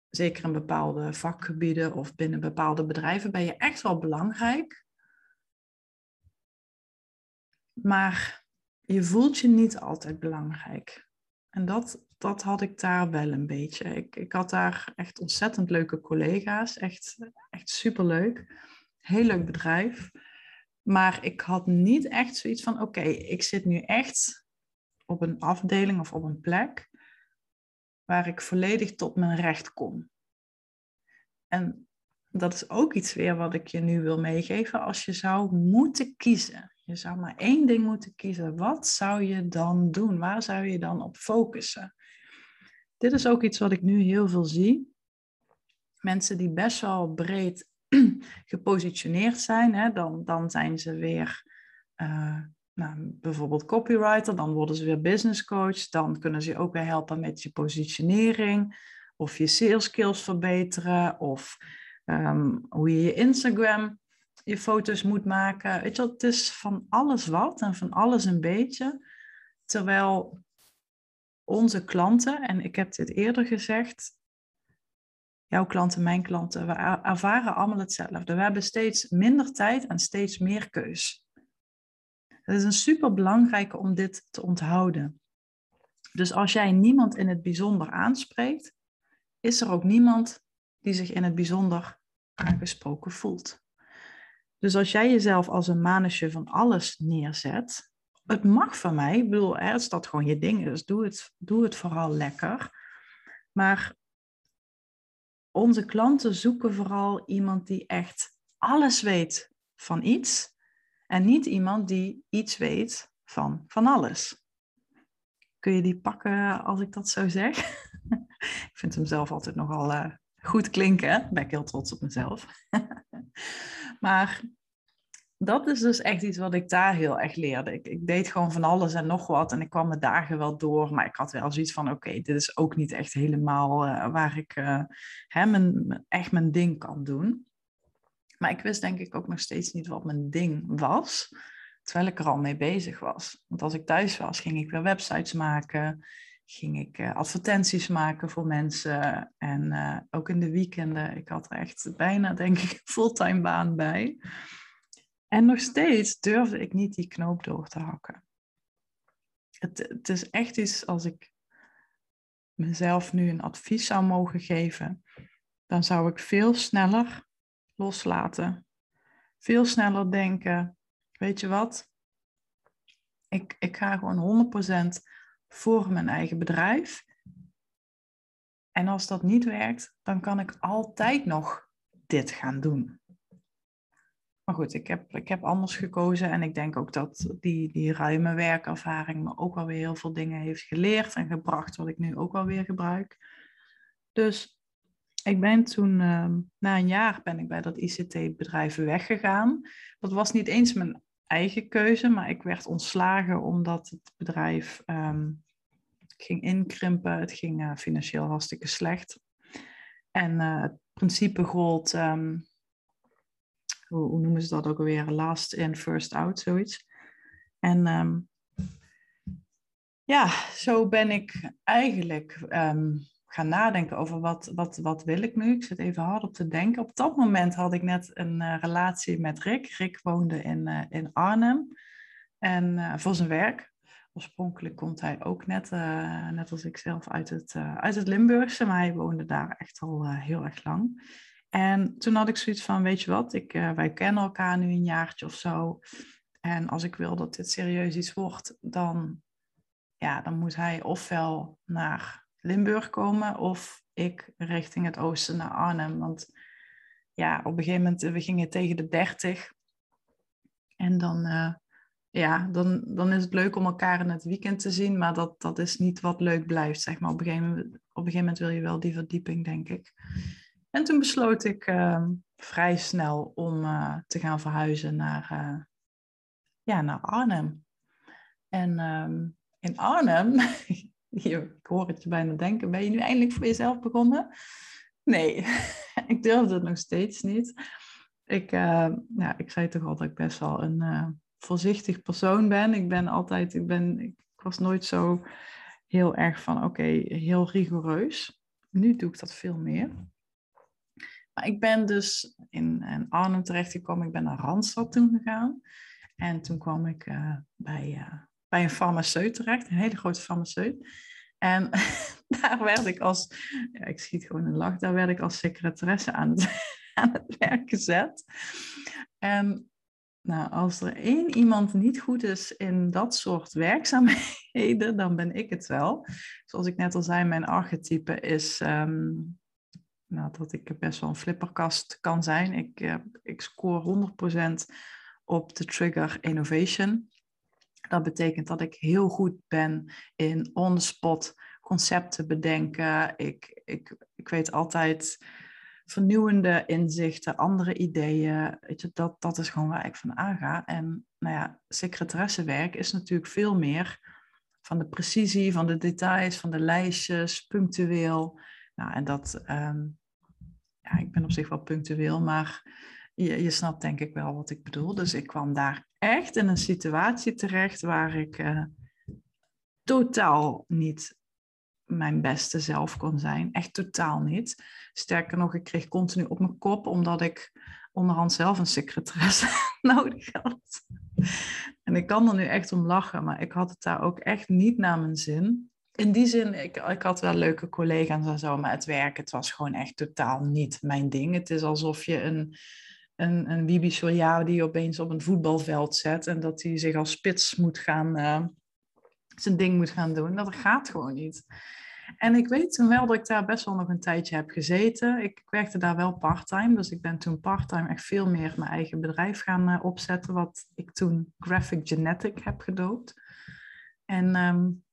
zeker in bepaalde vakgebieden of binnen bepaalde bedrijven, ben je echt wel belangrijk. Maar je voelt je niet altijd belangrijk. En dat, dat had ik daar wel een beetje. Ik, ik had daar echt ontzettend leuke collega's. Echt, echt superleuk. Heel leuk bedrijf. Maar ik had niet echt zoiets van: oké, ik zit nu echt op een afdeling of op een plek waar ik volledig tot mijn recht kom. En dat is ook iets weer wat ik je nu wil meegeven. Als je zou moeten kiezen, je zou maar één ding moeten kiezen, wat zou je dan doen? Waar zou je dan op focussen? Dit is ook iets wat ik nu heel veel zie. Mensen die best wel breed gepositioneerd zijn, hè, dan, dan zijn ze weer uh, nou, bijvoorbeeld copywriter, dan worden ze weer business coach. Dan kunnen ze ook weer helpen met je positionering of je sales skills verbeteren of ehm, hoe je je Instagram je foto's moet maken. Het is van alles wat en van alles een beetje. Terwijl onze klanten, en ik heb dit eerder gezegd, jouw klanten, mijn klanten, we ervaren allemaal hetzelfde. We hebben steeds minder tijd en steeds meer keus. Het is een super belangrijke om dit te onthouden. Dus als jij niemand in het bijzonder aanspreekt, is er ook niemand die zich in het bijzonder aangesproken voelt. Dus als jij jezelf als een manusje van alles neerzet, het mag van mij, ik bedoel, het staat gewoon je ding, dus doe het, doe het vooral lekker. Maar onze klanten zoeken vooral iemand die echt alles weet van iets en niet iemand die iets weet van van alles. Kun je die pakken als ik dat zo zeg? ik vind hem zelf altijd nogal uh, goed klinken. Ben ik heel trots op mezelf. maar dat is dus echt iets wat ik daar heel erg leerde. Ik, deed gewoon van alles en nog wat en ik kwam mijn dagen wel door, maar ik had wel zoiets van, oké, dit is ook niet echt helemaal uh, waar ik uh, hè, mijn, echt mijn ding kan doen. Maar ik wist denk ik ook nog steeds niet wat mijn ding was, terwijl ik er al mee bezig was. Want als ik thuis was, ging ik weer websites maken, ging ik uh, advertenties maken voor mensen en ook in de weekenden. Ik had er echt bijna, denk ik, een fulltime baan bij. En nog steeds durfde ik niet die knoop door te hakken. Het, het is echt iets als ik mezelf nu een advies zou mogen geven, dan zou ik veel sneller loslaten. Veel sneller denken, weet je wat? Ik, ik ga gewoon 100% voor mijn eigen bedrijf. En als dat niet werkt, dan kan ik altijd nog dit gaan doen. Maar goed, ik heb, ik heb anders gekozen en ik denk ook dat die, die ruime werkervaring me ook alweer heel veel dingen heeft geleerd en gebracht, wat ik nu ook alweer gebruik. Dus ik ben toen, ehm, na een jaar ben ik bij dat ICT-bedrijf weggegaan. Dat was niet eens mijn eigen keuze, maar ik werd ontslagen omdat het bedrijf ehm, ging inkrimpen. Het ging uh, financieel hartstikke slecht. En uh, het principe gold... Ehm, hoe, noemen ze dat ook alweer? Last in, first out, zoiets. En ehm, ja, zo ben ik eigenlijk um, gaan nadenken over wat, wat, wat wil ik nu. Ik zit even hard op te denken. Op dat moment had ik net een uh, relatie met Rick. Rick woonde in, uh, in Arnhem en uh, voor zijn werk. Oorspronkelijk komt hij ook net, net als ik zelf, uit het, uit het Limburgse, maar hij woonde daar echt al heel erg lang. En toen had ik zoiets van, weet je wat, ik, uh, wij kennen elkaar nu een jaartje of zo. En als ik wil dat dit serieus iets wordt, dan, ja, dan moet hij ofwel naar Limburg komen of ik richting het oosten naar Arnhem. Want ja, op een gegeven moment, we gingen tegen de 30. En dan, uh, ja, dan, dan is het leuk om elkaar in het weekend te zien, maar dat, dat is niet wat leuk blijft, zeg maar. Op een gegeven op een gegeven moment wil je wel die verdieping, denk ik. En toen besloot ik uh, vrij snel om uh, te gaan verhuizen naar, uh, ja, naar Arnhem. En um, in Arnhem, ik hoor het je bijna denken, ben je nu eindelijk voor jezelf begonnen? Nee, ik durfde het nog steeds niet. Ik, ja, ik zei toch al dat ik best wel een voorzichtig persoon ben. Ik ben altijd, ik, ben, ik was nooit zo heel erg van, oké, heel rigoureus. Nu doe ik dat veel meer. Ik ben dus in, in Arnhem terechtgekomen. Ik ben naar Randstad toen gegaan. En toen kwam ik uh, bij, uh, bij een farmaceut terecht, een hele grote farmaceut. En daar werd ik als, ja, ik schiet gewoon een lach, daar werd ik als secretaresse aan het, aan het werk gezet. En nou, als er één iemand niet goed is in dat soort werkzaamheden, dan ben ik het wel. Zoals ik net al zei, mijn archetype is um, nou, dat ik best wel een flipperkast kan zijn. Ik, uh, ik score 100% op de trigger innovation. Dat betekent dat ik heel goed ben in on-the-spot concepten bedenken. Ik, ik, ik weet altijd vernieuwende inzichten, andere ideeën. Dat, dat is gewoon waar ik van aanga. En nou ja, secretaressewerk is natuurlijk veel meer van de precisie, van de details, van de lijstjes, punctueel. Nou, en dat, ehm, ja, ik ben op zich wel punctueel, maar je, je snapt denk ik wel wat ik bedoel. Dus ik kwam daar echt in een situatie terecht waar ik uh, totaal niet mijn beste zelf kon zijn. Echt totaal niet. Sterker nog, ik kreeg continu op mijn kop omdat ik onderhand zelf een secretaresse nodig had. En ik kan er nu echt om lachen, maar ik had het daar ook echt niet naar mijn zin. In die zin, ik, ik had wel leuke collega's en zo, maar het werk, het was gewoon echt totaal niet mijn ding. Het is alsof je een, een, een Bibi die opeens op een voetbalveld zet en dat hij zich als spits moet gaan, uh, zijn ding moet gaan doen. Dat gaat gewoon niet. En ik weet toen wel dat ik daar best wel nog een tijdje heb gezeten. Ik werkte daar wel parttime, dus ik ben toen parttime echt veel meer mijn eigen bedrijf gaan uh, opzetten, wat ik toen Graphic Genetic heb gedoopt. En um,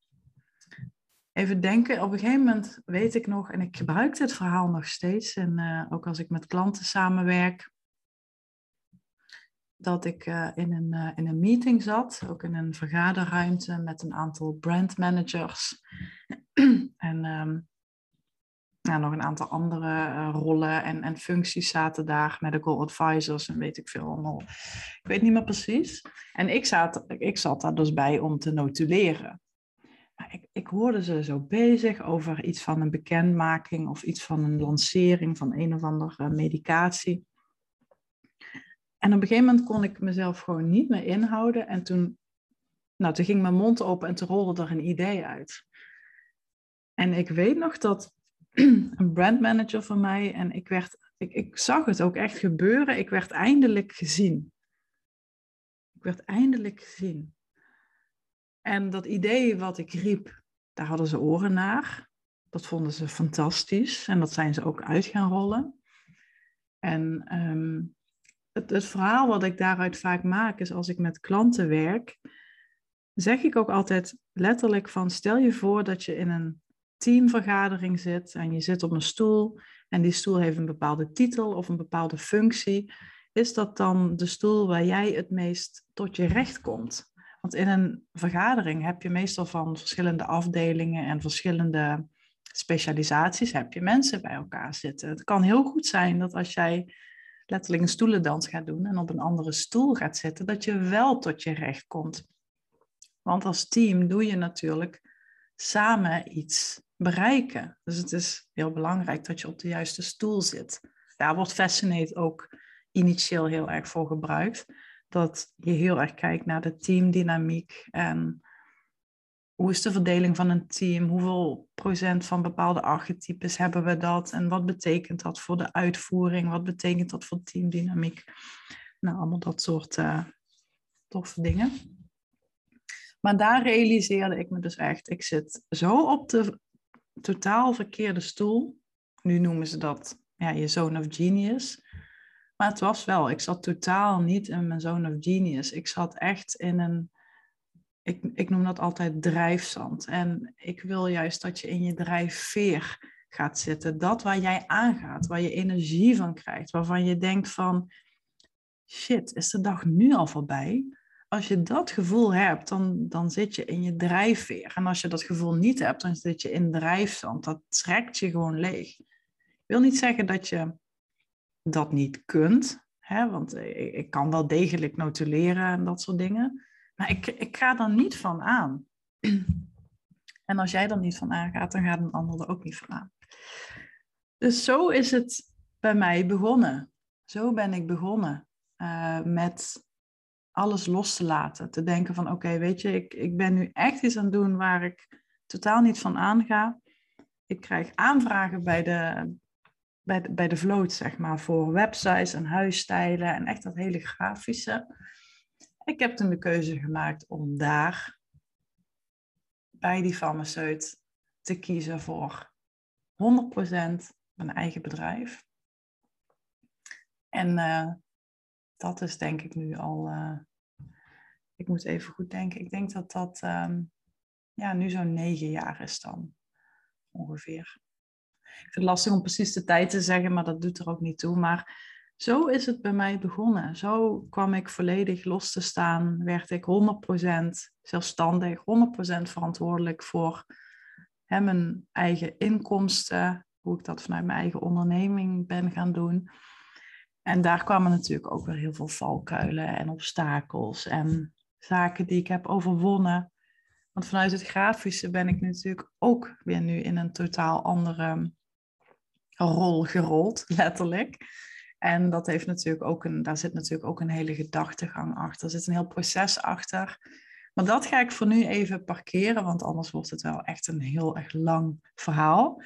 even denken, op een gegeven moment weet ik nog, en ik gebruik dit verhaal nog steeds, en uh, ook als ik met klanten samenwerk, dat ik uh, in, een, uh, in een meeting zat, ook in een vergaderruimte met een aantal brandmanagers en um, nou, nog een aantal andere rollen en, en functies zaten daar, medical advisors en weet ik veel allemaal. Ik weet niet meer precies. En ik zat, ik zat daar dus bij om te notuleren. Ik, ik hoorde ze zo bezig over iets van een bekendmaking of iets van een lancering van een of andere medicatie. En op een gegeven moment kon ik mezelf gewoon niet meer inhouden. En toen, nou, toen ging mijn mond open en toen rolde er een idee uit. En ik weet nog dat een brandmanager van mij, en ik, werd, ik, ik zag het ook echt gebeuren, ik werd eindelijk gezien. Ik werd eindelijk gezien. En dat idee wat ik riep, daar hadden ze oren naar. Dat vonden ze fantastisch en dat zijn ze ook uit gaan rollen. En um, het, het verhaal wat ik daaruit vaak maak is als ik met klanten werk, zeg ik ook altijd letterlijk van stel je voor dat je in een teamvergadering zit en je zit op een stoel en die stoel heeft een bepaalde titel of een bepaalde functie. Is dat dan de stoel waar jij het meest tot je recht komt? Want in een vergadering heb je meestal van verschillende afdelingen en verschillende specialisaties heb je mensen bij elkaar zitten. Het kan heel goed zijn dat als jij letterlijk een stoelendans gaat doen en op een andere stoel gaat zitten, dat je wel tot je recht komt. Want als team doe je natuurlijk samen iets bereiken. Dus het is heel belangrijk dat je op de juiste stoel zit. Daar wordt Fascinate ook initieel heel erg voor gebruikt. Dat je heel erg kijkt naar de teamdynamiek en hoe is de verdeling van een team? Hoeveel procent van bepaalde archetypes hebben we dat? En wat betekent dat voor de uitvoering? Wat betekent dat voor teamdynamiek? Nou, allemaal dat soort uh, toffe dingen. Maar daar realiseerde ik me dus echt, ik zit zo op de totaal verkeerde stoel. Nu noemen ze dat ja, je zone of genius. Maar het was wel, ik zat totaal niet in mijn zone of genius. Ik zat echt in een ik, ik noem dat altijd drijfzand. En ik wil juist dat je in je drijfveer gaat zitten. Dat waar jij aangaat, waar je energie van krijgt, waarvan je denkt van, shit, is de dag nu al voorbij? Als je dat gevoel hebt, dan, dan zit je in je drijfveer. En als je dat gevoel niet hebt, dan zit je in drijfzand. Dat trekt je gewoon leeg. Ik wil niet zeggen dat je dat niet kunt, hè? want ik, ik kan wel degelijk notuleren en dat soort dingen. Maar ik, ik ga er niet van aan. En als jij er niet van aangaat, dan gaat een ander er ook niet van aan. Dus zo is het bij mij begonnen. Zo ben ik begonnen uh, met alles los te laten. Te denken van oké, weet je, ik, ik ben nu echt iets aan het doen waar ik totaal niet van aanga. Ik krijg aanvragen bij de, bij de, bij de vloot, zeg maar, voor websites en huisstijlen en echt dat hele grafische. Ik heb toen de keuze gemaakt om daar bij die farmaceut te kiezen voor 100% mijn eigen bedrijf. En uh, dat is denk ik nu al, uh, ik moet even goed denken, ik denk dat dat um, ja, nu zo'n negen jaar is dan ongeveer. Ik vind het lastig om precies de tijd te zeggen, maar dat doet er ook niet toe. Maar zo is het bij mij begonnen. Zo kwam ik volledig los te staan, werd ik 100% zelfstandig, 100% verantwoordelijk voor hè, mijn eigen inkomsten, hoe ik dat vanuit mijn eigen onderneming ben gaan doen. En daar kwamen natuurlijk ook weer heel veel valkuilen en obstakels en zaken die ik heb overwonnen. Want vanuit het grafische ben ik natuurlijk ook weer nu in een totaal andere rol gerold, letterlijk. En dat heeft natuurlijk ook een, daar zit natuurlijk ook een hele gedachtegang achter. Er zit een heel proces achter. Maar dat ga ik voor nu even parkeren, want anders wordt het wel echt een heel erg lang verhaal.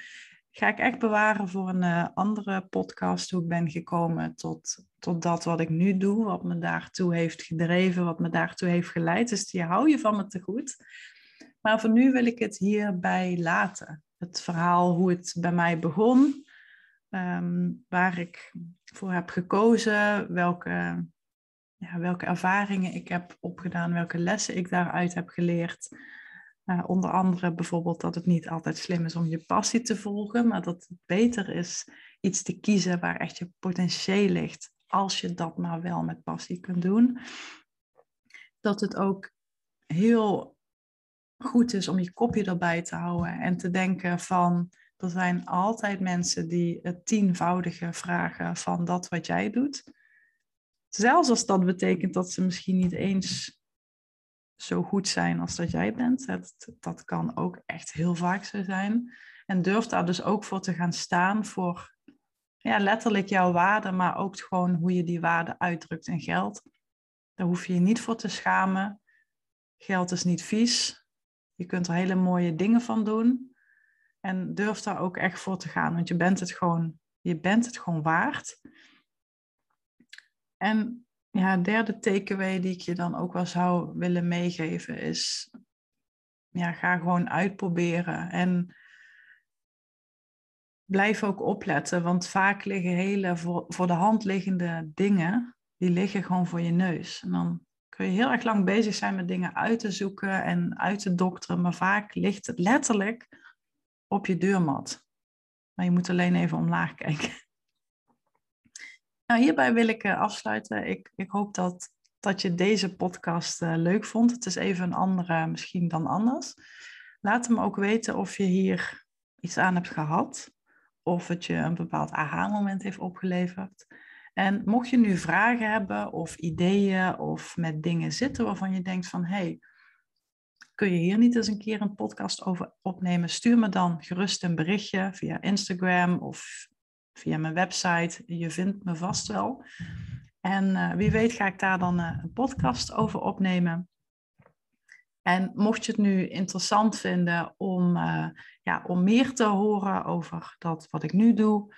Ga ik echt bewaren voor een uh, andere podcast, hoe ik ben gekomen tot, tot dat wat ik nu doe, wat me daartoe heeft gedreven, wat me daartoe heeft geleid. Dus die hou je van me te goed. Maar voor nu wil ik het hierbij laten. Het verhaal hoe het bij mij begon, Ehm, waar ik voor heb gekozen, welke, ja, welke ervaringen ik heb opgedaan, welke lessen ik daaruit heb geleerd. Uh, onder andere bijvoorbeeld dat het niet altijd slim is om je passie te volgen, maar dat het beter is iets te kiezen waar echt je potentieel ligt, als je dat maar wel met passie kunt doen. Dat het ook heel goed is om je kopje erbij te houden en te denken van er zijn altijd mensen die het tienvoudige vragen van dat wat jij doet. Zelfs als dat betekent dat ze misschien niet eens zo goed zijn als dat jij bent. Dat, dat kan ook echt heel vaak zo zijn. En durf daar dus ook voor te gaan staan voor ja, letterlijk jouw waarde, maar ook gewoon hoe je die waarde uitdrukt in geld. Daar hoef je je niet voor te schamen. Geld is niet vies. Je kunt er hele mooie dingen van doen. En durf daar ook echt voor te gaan, want je bent het gewoon, je bent het gewoon waard. En ja, derde takeaway die ik je dan ook wel zou willen meegeven is, ja, ga gewoon uitproberen en blijf ook opletten, want vaak liggen hele voor, voor de hand liggende dingen, die liggen gewoon voor je neus. En dan kun je heel erg lang bezig zijn met dingen uit te zoeken en uit te dokteren, maar vaak ligt het letterlijk op je deurmat. Maar je moet alleen even omlaag kijken. Nou, hierbij wil ik uh, afsluiten. Ik, ik hoop dat, dat je deze podcast uh, leuk vond. Het is even een andere misschien dan anders. Laat me ook weten of je hier iets aan hebt gehad. Of het je een bepaald aha-moment heeft opgeleverd. En mocht je nu vragen hebben of ideeën of met dingen zitten waarvan je denkt van... hé, hey, kun je hier niet eens een keer een podcast over opnemen? Stuur me dan gerust een berichtje via Instagram of via mijn website. Je vindt me vast wel. En uh, wie weet ga ik daar dan uh, een podcast over opnemen. En mocht je het nu interessant vinden om, uh, ja, om meer te horen over dat wat ik nu doe,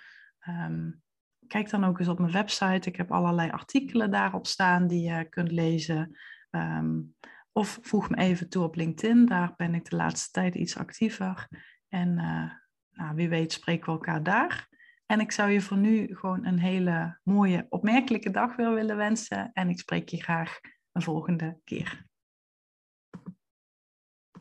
um, kijk dan ook eens op mijn website. Ik heb allerlei artikelen daarop staan die je kunt lezen. Um, of voeg me even toe op LinkedIn, daar ben ik de laatste tijd iets actiever. En uh, nou, wie weet spreken we elkaar daar. En ik zou je voor nu gewoon een hele mooie, opmerkelijke dag weer willen wensen. En ik spreek je graag een volgende keer.